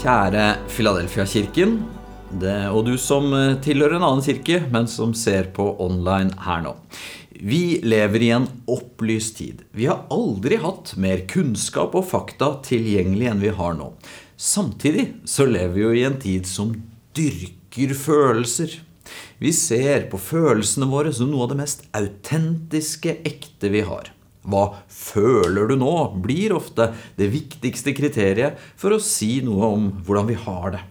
Kjære Filadelfia-kirken, og du som eh, tilhører en annen kirke, men som ser på online her nå. Vi lever i en opplyst tid. Vi har aldri hatt mer kunnskap og fakta tilgjengelig enn vi har nå. Samtidig så lever vi jo i en tid som dyrker følelser. Vi ser på følelsene våre som noe av det mest autentiske, ekte vi har. Hva føler du nå? blir ofte det viktigste kriteriet for å si noe om hvordan vi har det.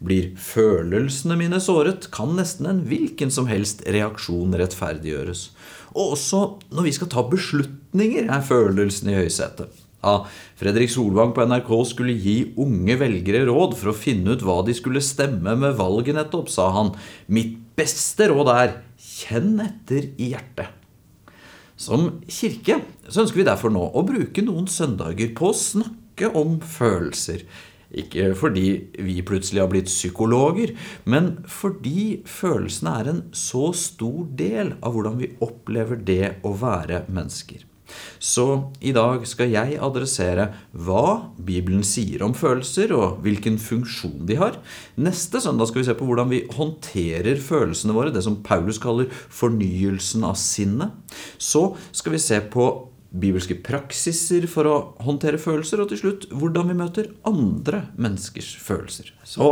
Blir følelsene mine såret, kan nesten en hvilken som helst reaksjon rettferdiggjøres. Og også når vi skal ta beslutninger, er følelsene i høysetet. Ja, Fredrik Solvang på NRK skulle gi unge velgere råd for å finne ut hva de skulle stemme med valget nettopp, sa han. Mitt beste råd er kjenn etter i hjertet. Som kirke så ønsker vi derfor nå å bruke noen søndager på å snakke om følelser. Ikke fordi vi plutselig har blitt psykologer, men fordi følelsene er en så stor del av hvordan vi opplever det å være mennesker. Så i dag skal jeg adressere hva Bibelen sier om følelser, og hvilken funksjon de har. Neste søndag skal vi se på hvordan vi håndterer følelsene våre, det som Paulus kaller fornyelsen av sinnet. Så skal vi se på bibelske praksiser for å håndtere følelser, og til slutt hvordan vi møter andre menneskers følelser. Så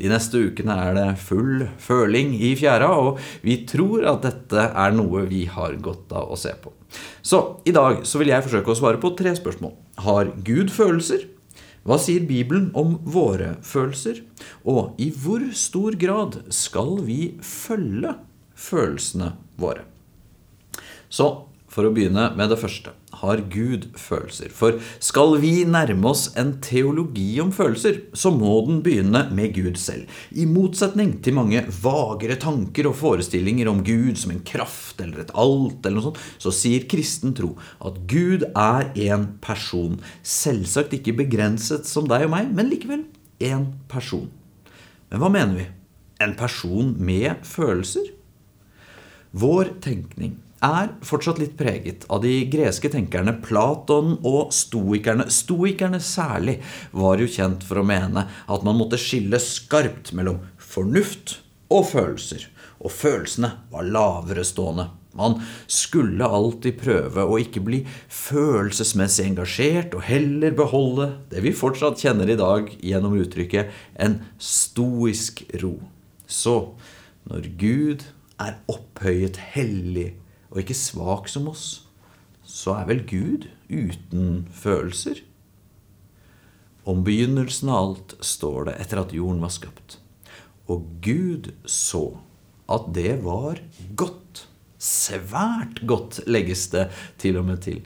de neste ukene er det full føling i fjæra, og vi tror at dette er noe vi har godt av å se på. Så i dag så vil jeg forsøke å svare på tre spørsmål. Har Gud følelser? Hva sier Bibelen om våre følelser? Og i hvor stor grad skal vi følge følelsene våre? Så for å begynne med det første har Gud følelser. For skal vi nærme oss en teologi om følelser, så må den begynne med Gud selv. I motsetning til mange vagere tanker og forestillinger om Gud som en kraft eller et alt, eller noe sånt, så sier kristen tro at Gud er en person. Selvsagt ikke begrenset som deg og meg, men likevel en person. Men hva mener vi? En person med følelser? Vår tenkning er fortsatt litt preget av de greske tenkerne Platon og stoikerne. Stoikerne særlig var jo kjent for å mene at man måtte skille skarpt mellom fornuft og følelser. Og følelsene var lavere stående. Man skulle alltid prøve å ikke bli følelsesmessig engasjert, og heller beholde det vi fortsatt kjenner i dag gjennom uttrykket en stoisk ro. Så når Gud er opphøyet hellig og ikke svak som oss, så er vel Gud uten følelser? Om begynnelsen av alt står det etter at jorden var skapt. Og Gud så at det var godt. Svært godt, legges det til og med til.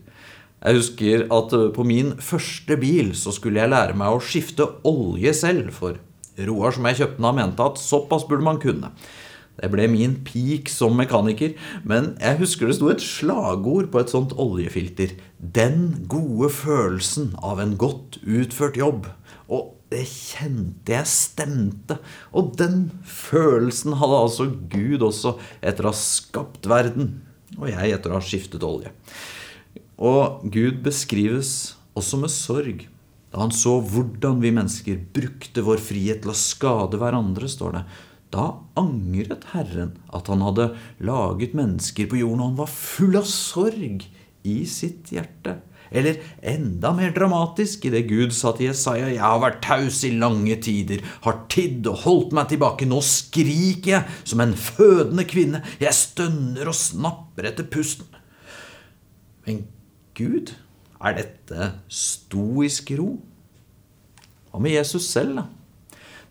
Jeg husker at på min første bil så skulle jeg lære meg å skifte olje selv, for Roar som jeg kjøpte den av, mente at såpass burde man kunne. Det ble min peak som mekaniker, men jeg husker det sto et slagord på et sånt oljefilter. Den gode følelsen av en godt utført jobb. Og det kjente jeg stemte. Og den følelsen hadde altså Gud også etter å ha skapt verden. Og jeg etter å ha skiftet olje. Og Gud beskrives også med sorg. Da han så hvordan vi mennesker brukte vår frihet til å skade hverandre, står det da angret Herren at han hadde laget mennesker på jorden, og han var full av sorg i sitt hjerte. Eller enda mer dramatisk, i det Gud sa til Jesaja, jeg har vært taus i lange tider, har tidd og holdt meg tilbake, nå skriker jeg som en fødende kvinne, jeg stønner og snapper etter pusten. Men Gud, er dette stoisk ro? Hva med Jesus selv, da?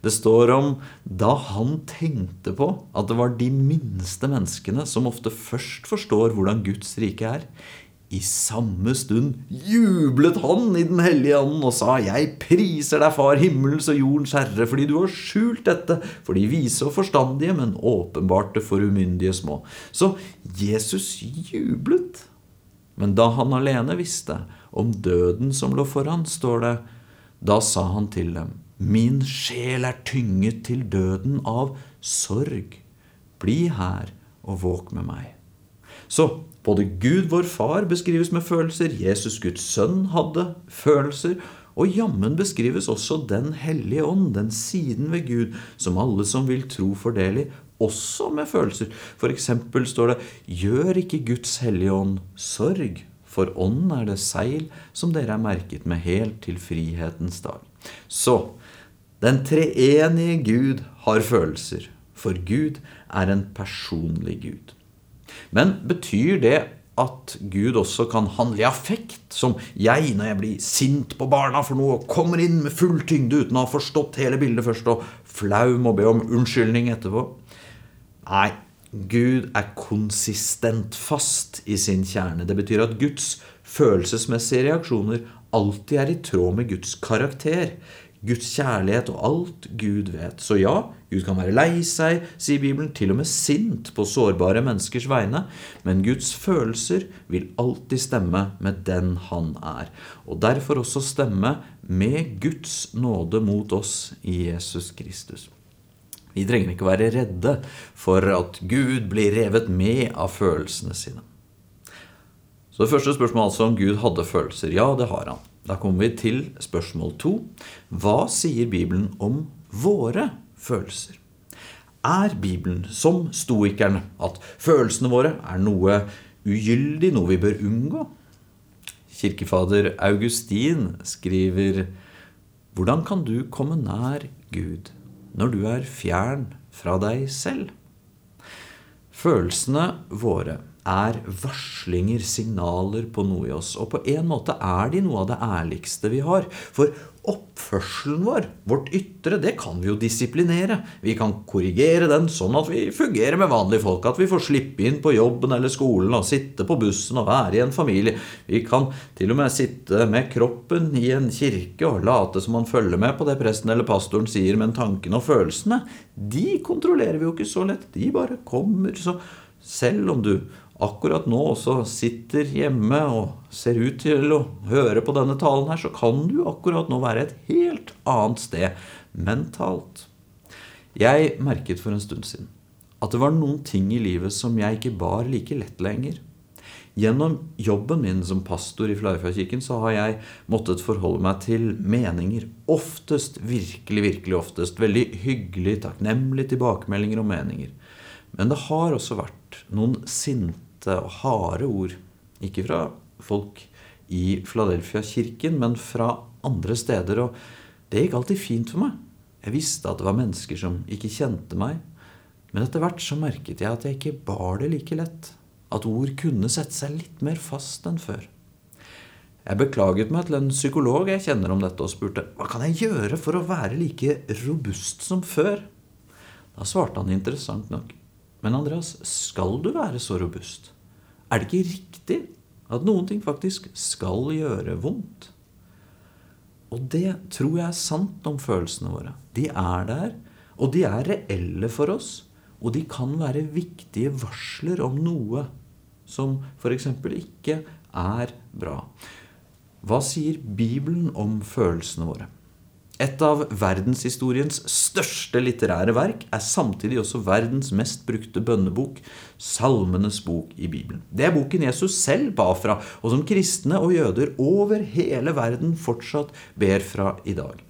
Det står om da han tenkte på at det var de minste menneskene som ofte først forstår hvordan Guds rike er. I samme stund jublet han i Den hellige anden og sa, Jeg priser deg, Far, himmelens og jordens Herre, fordi du har skjult dette for de vise og forstandige, men åpenbart det for umyndige små. Så Jesus jublet. Men da han alene visste om døden som lå foran, står det, da sa han til dem, Min sjel er tynget til døden av sorg. Bli her og våk med meg. Så både Gud, vår Far, beskrives med følelser, Jesus, Guds sønn, hadde følelser, Og jammen beskrives også Den hellige ånd, den siden ved Gud, som alle som vil tro får del i, også med følelser. For eksempel står det Gjør ikke Guds hellige ånd sorg, for ånden er det seil som dere er merket med helt til frihetens dag. Så den treenige Gud har følelser, for Gud er en personlig Gud. Men betyr det at Gud også kan handle i affekt, som jeg når jeg blir sint på barna for noe og kommer inn med full tyngde uten å ha forstått hele bildet først og flau må be om unnskyldning etterpå? Nei, Gud er konsistent fast i sin kjerne. Det betyr at Guds følelsesmessige reaksjoner alltid er i tråd med Guds karakter. Guds kjærlighet og alt Gud vet. Så ja, Gud kan være lei seg, sier Bibelen, til og med sint på sårbare menneskers vegne, men Guds følelser vil alltid stemme med den han er, og derfor også stemme med Guds nåde mot oss i Jesus Kristus. Vi trenger ikke være redde for at Gud blir revet med av følelsene sine. Så det første spørsmålet altså om Gud hadde følelser. Ja, det har han. Da kommer vi til spørsmål to. Hva sier Bibelen om våre følelser? Er Bibelen, som stoikerne, at følelsene våre er noe ugyldig, noe vi bør unngå? Kirkefader Augustin skriver Hvordan kan du komme nær Gud når du er fjern fra deg selv? Følelsene våre er varslinger, signaler på noe i oss. Og på en måte er de noe av det ærligste vi har. For oppførselen vår, vårt ytre, det kan vi jo disiplinere. Vi kan korrigere den sånn at vi fungerer med vanlige folk. At vi får slippe inn på jobben eller skolen og sitte på bussen og være i en familie. Vi kan til og med sitte med kroppen i en kirke og late som man følger med på det presten eller pastoren sier, men tankene og følelsene, de kontrollerer vi jo ikke så lett. De bare kommer. Så selv om du akkurat nå også sitter hjemme og ser ut til å høre på denne talen her, så kan du akkurat nå være et helt annet sted mentalt. Jeg merket for en stund siden at det var noen ting i livet som jeg ikke bar like lett lenger. Gjennom jobben min som pastor i Flarøyfjordkirken så har jeg måttet forholde meg til meninger. Oftest, virkelig, virkelig oftest, veldig hyggelig, takknemlig tilbakemeldinger og meninger. Men det har også vært noen sinte sinte og harde ord. Ikke fra folk i Fladelfia-kirken, men fra andre steder. Og det gikk alltid fint for meg. Jeg visste at det var mennesker som ikke kjente meg. Men etter hvert så merket jeg at jeg ikke bar det like lett. At ord kunne sette seg litt mer fast enn før. Jeg beklaget meg til en psykolog jeg kjenner om dette, og spurte hva kan jeg gjøre for å være like robust som før. Da svarte han interessant nok men Andreas, skal du være så robust? Er det ikke riktig at noen ting faktisk skal gjøre vondt? Og det tror jeg er sant om følelsene våre. De er der, og de er reelle for oss. Og de kan være viktige varsler om noe som f.eks. ikke er bra. Hva sier Bibelen om følelsene våre? Et av verdenshistoriens største litterære verk er samtidig også verdens mest brukte bønnebok, Salmenes bok i Bibelen. Det er boken Jesus selv ba fra, og som kristne og jøder over hele verden fortsatt ber fra i dag.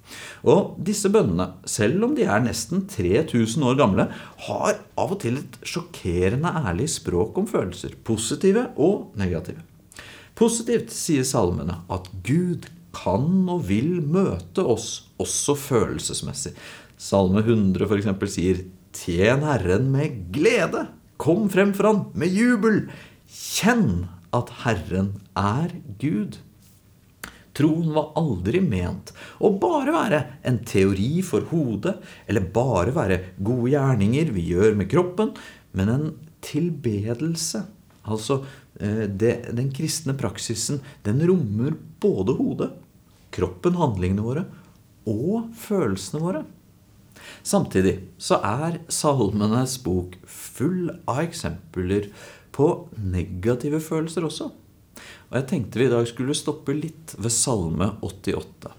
Og disse bønnene, selv om de er nesten 3000 år gamle, har av og til et sjokkerende ærlig språk om følelser, positive og negative. Positivt sier salmene at Gud kan og vil møte oss, også følelsesmessig. Salme 100 f.eks. sier Tjen Herren med glede. Kom frem for Han med jubel. Kjenn at Herren er Gud. Troen var aldri ment å bare være en teori for hodet, eller bare være gode gjerninger vi gjør med kroppen, men en tilbedelse. Altså, eh, det, den kristne praksisen, den rommer både hodet kroppen, handlingene våre og følelsene våre. Samtidig så er Salmenes bok full av eksempler på negative følelser også. Og jeg tenkte vi i dag skulle stoppe litt ved Salme 88.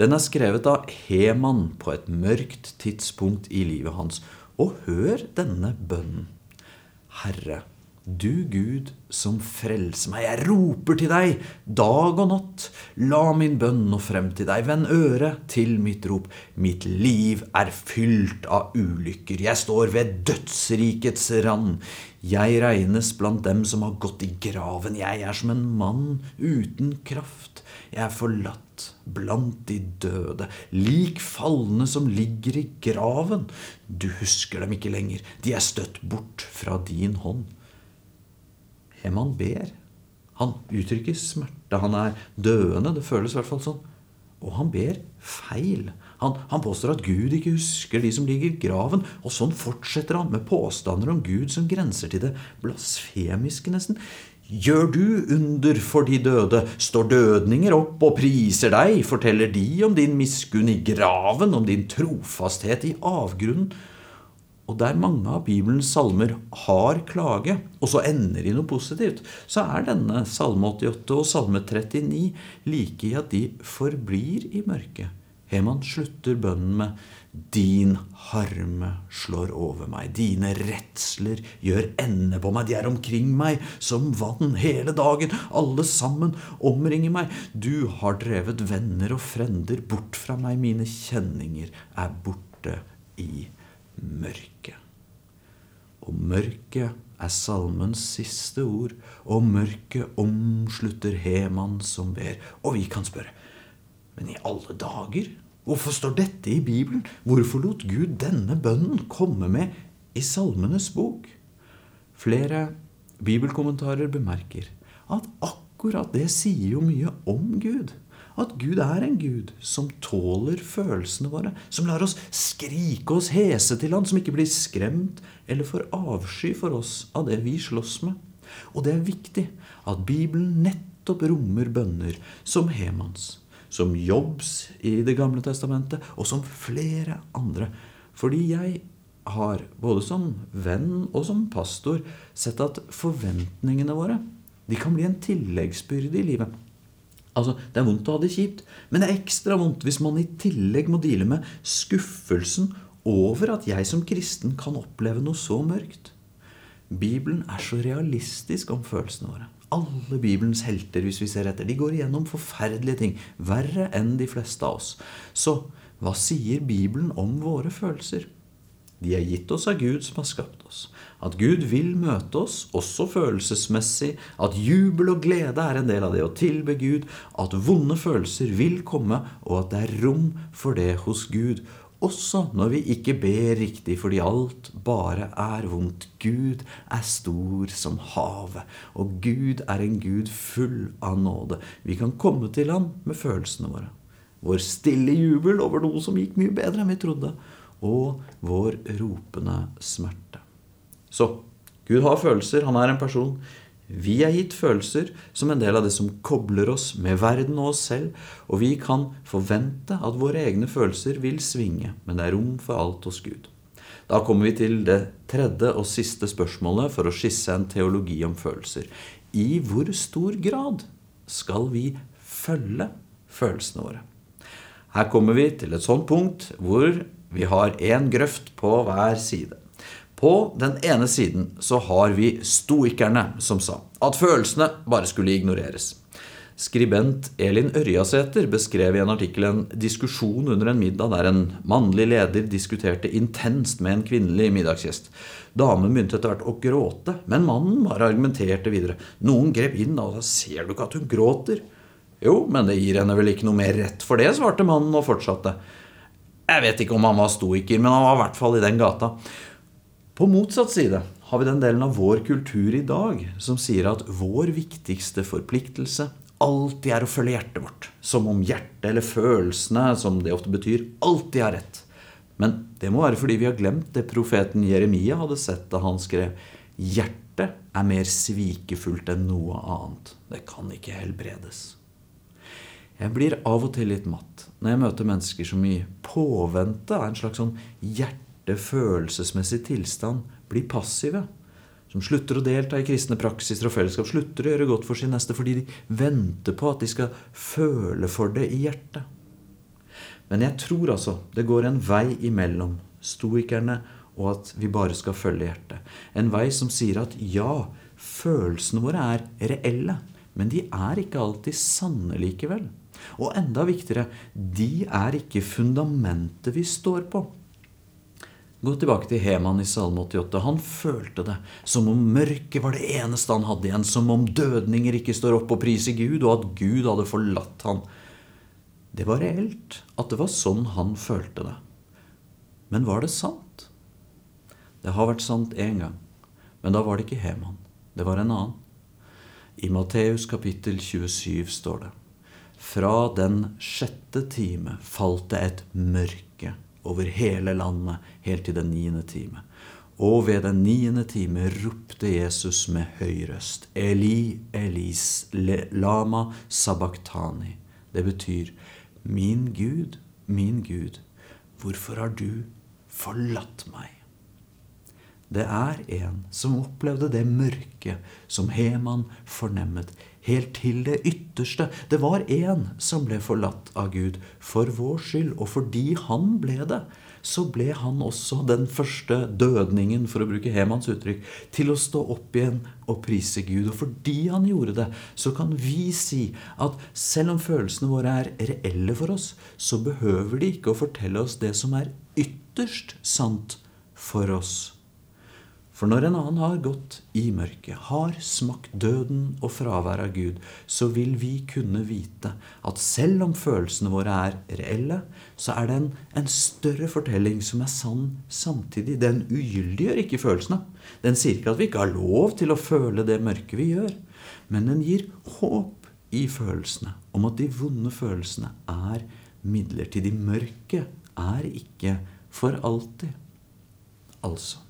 Den er skrevet av Heman på et mørkt tidspunkt i livet hans. Og hør denne bønnen. Herre, Du Gud som frelser meg, jeg roper til deg dag og natt. La min bønn nå frem til deg, vend øret til mitt rop. Mitt liv er fylt av ulykker, jeg står ved dødsrikets rand. Jeg regnes blant dem som har gått i graven, jeg er som en mann uten kraft. Jeg er forlatt blant de døde, lik falne som ligger i graven. Du husker dem ikke lenger, de er støtt bort fra din hånd. Heman ber. Han uttrykker smerte. Han er døende. Det føles i hvert fall sånn. Og han ber feil. Han, han, påstår at Gud ikke husker de som ligger i graven. Og sånn fortsetter han med påstander om Gud som grenser til det blasfemiske, nesten. Gjør du under for de døde, står dødninger opp og priser deg, forteller de om din miskunn i graven, om din trofasthet i avgrunnen. Og der mange av Bibelens salmer har klage, og så ender i noe positivt, så er denne salme 88 og salme 39 like i at de forblir i mørket. Heman slutter bønnen med Din harme slår over meg, dine redsler gjør ende på meg, de er omkring meg som vann hele dagen, alle sammen omringer meg. Du har drevet venner og frender bort fra meg, mine kjenninger er borte i mørket. Og mørket er salmens siste ord, og mørket omslutter Heman som ber. Og vi kan spørre, men i alle dager, hvorfor står dette i Bibelen? Hvorfor lot Gud denne bønnen komme med i Salmenes bok? Flere bibelkommentarer bemerker at akkurat det sier jo mye om Gud at Gud er en Gud som tåler følelsene våre, som lar oss skrike oss hese til Han, som ikke blir skremt eller får avsky for oss av det vi slåss med. Og det er viktig at Bibelen nettopp rommer bønner som Hemans, som Jobbs i Det gamle testamentet, og som flere andre. Fordi jeg har, både som venn og som pastor, sett at forventningene våre de kan bli en tilleggsbyrde i livet. Altså, Det er vondt å ha det kjipt, men det er ekstra vondt hvis man i tillegg må deale med skuffelsen over at jeg som kristen kan oppleve noe så mørkt. Bibelen er så realistisk om følelsene våre. Alle Bibelens helter hvis vi ser etter, de går igjennom forferdelige ting. Verre enn de fleste av oss. Så hva sier Bibelen om våre følelser? De er gitt oss av Gud som har skapt oss. At Gud vil møte oss, også følelsesmessig. At jubel og glede er en del av det å tilbe Gud. At vonde følelser vil komme, og at det er rom for det hos Gud. Også når vi ikke ber riktig fordi alt bare er vondt. Gud er stor som havet, og Gud er en Gud full av nåde. Vi kan komme til ham med følelsene våre. Vår stille jubel over noe som gikk mye bedre enn vi trodde og vår ropende smerte. Så Gud har følelser, han er en person. Vi er gitt følelser som en del av det som kobler oss med verden og oss selv, og vi kan forvente at våre egne følelser vil svinge, men det er rom for alt hos Gud. Da kommer vi til det tredje og siste spørsmålet for å skisse en teologi om følelser. I hvor stor grad skal vi følge følelsene våre? Her kommer vi til et sånt punkt hvor vi har én grøft på hver side. På den ene siden så har vi stoikerne, som sa at følelsene bare skulle ignoreres. Skribent Elin Ørjasæter beskrev i en artikkel en diskusjon under en middag der en mannlig leder diskuterte intenst med en kvinnelig middagsgjest. Damen begynte etter hvert å gråte, men mannen bare argumenterte videre. Noen grep inn og sa 'Ser du ikke at hun gråter?' Jo, men det gir henne vel ikke noe mer rett for det, svarte mannen og fortsatte. Jeg vet ikke om han var stoiker, men han var i hvert fall i den gata. På motsatt side har vi den delen av vår kultur i dag som sier at vår viktigste forpliktelse alltid er å følge hjertet vårt. Som om hjertet eller følelsene, som det ofte betyr, alltid har rett. Men det må være fordi vi har glemt det profeten Jeremia hadde sett da han skrev Hjertet er mer svikefullt enn noe annet. Det kan ikke helbredes. Jeg blir av og til litt matt når jeg møter mennesker som i påvente av en slags sånn hjertefølelsesmessig tilstand blir passive. Som slutter å delta i kristne praksiser og fellesskap, slutter å gjøre godt for sin neste fordi de venter på at de skal føle for det i hjertet. Men jeg tror altså det går en vei imellom stoikerne og at vi bare skal følge hjertet. En vei som sier at ja, følelsene våre er reelle, men de er ikke alltid sanne likevel. Og enda viktigere, de er ikke fundamentet vi står på. Gå tilbake til Heman i Salme 88. Han følte det som om mørket var det eneste han hadde igjen, som om dødninger ikke står opp og priser Gud, og at Gud hadde forlatt han. Det var reelt at det var sånn han følte det. Men var det sant? Det har vært sant én gang, men da var det ikke Heman. Det var en annen. I Matteus kapittel 27 står det Fra den sjette time falt det et mørke over hele landet helt til den niende time. Og ved den niende time ropte Jesus med høy røst, Eli, Elis, lama sabachthani. Det betyr, Min Gud, min Gud, hvorfor har du forlatt meg? Det er en som opplevde det mørket som Heman fornemmet, helt til det ytterste. Det var en som ble forlatt av Gud for vår skyld, og fordi han ble det, så ble han også den første dødningen, for å bruke Hemans uttrykk, til å stå opp igjen og prise Gud. Og fordi han gjorde det, så kan vi si at selv om følelsene våre er reelle for oss, så behøver de ikke å fortelle oss det som er ytterst sant for oss. For når en annen har gått i mørket, har smakt døden og fravær av Gud, så vil vi kunne vite at selv om følelsene våre er reelle, så er det en, en større fortelling som er sann samtidig. Den ugyldiggjør ikke følelsene. Den sier ikke at vi ikke har lov til å føle det mørket vi gjør, men den gir håp i følelsene om at de vonde følelsene er midlertidig. Mørket er ikke for alltid. Altså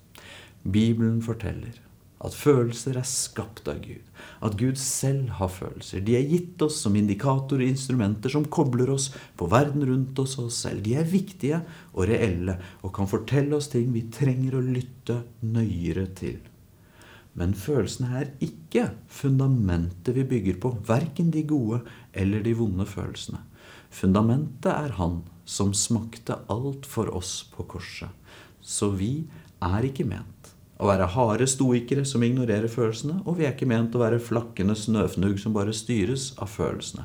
Bibelen forteller at følelser er skapt av Gud. At Gud selv har følelser. De er gitt oss som indikatorer og instrumenter som kobler oss på verden rundt oss og oss selv. De er viktige og reelle og kan fortelle oss ting vi trenger å lytte nøyere til. Men følelsene er ikke fundamentet vi bygger på, verken de gode eller de vonde følelsene. Fundamentet er Han som smakte alt for oss på korset. Så vi er ikke ment å være harde stoikere som ignorerer følelsene, og vi er ikke ment å være flakkende snøfnugg som bare styres av følelsene.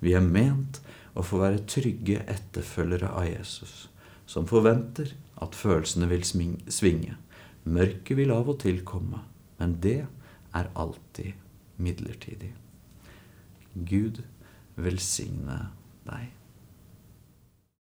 Vi er ment å få være trygge etterfølgere av Jesus, som forventer at følelsene vil svinge. Mørket vil av og til komme, men det er alltid midlertidig. Gud velsigne deg.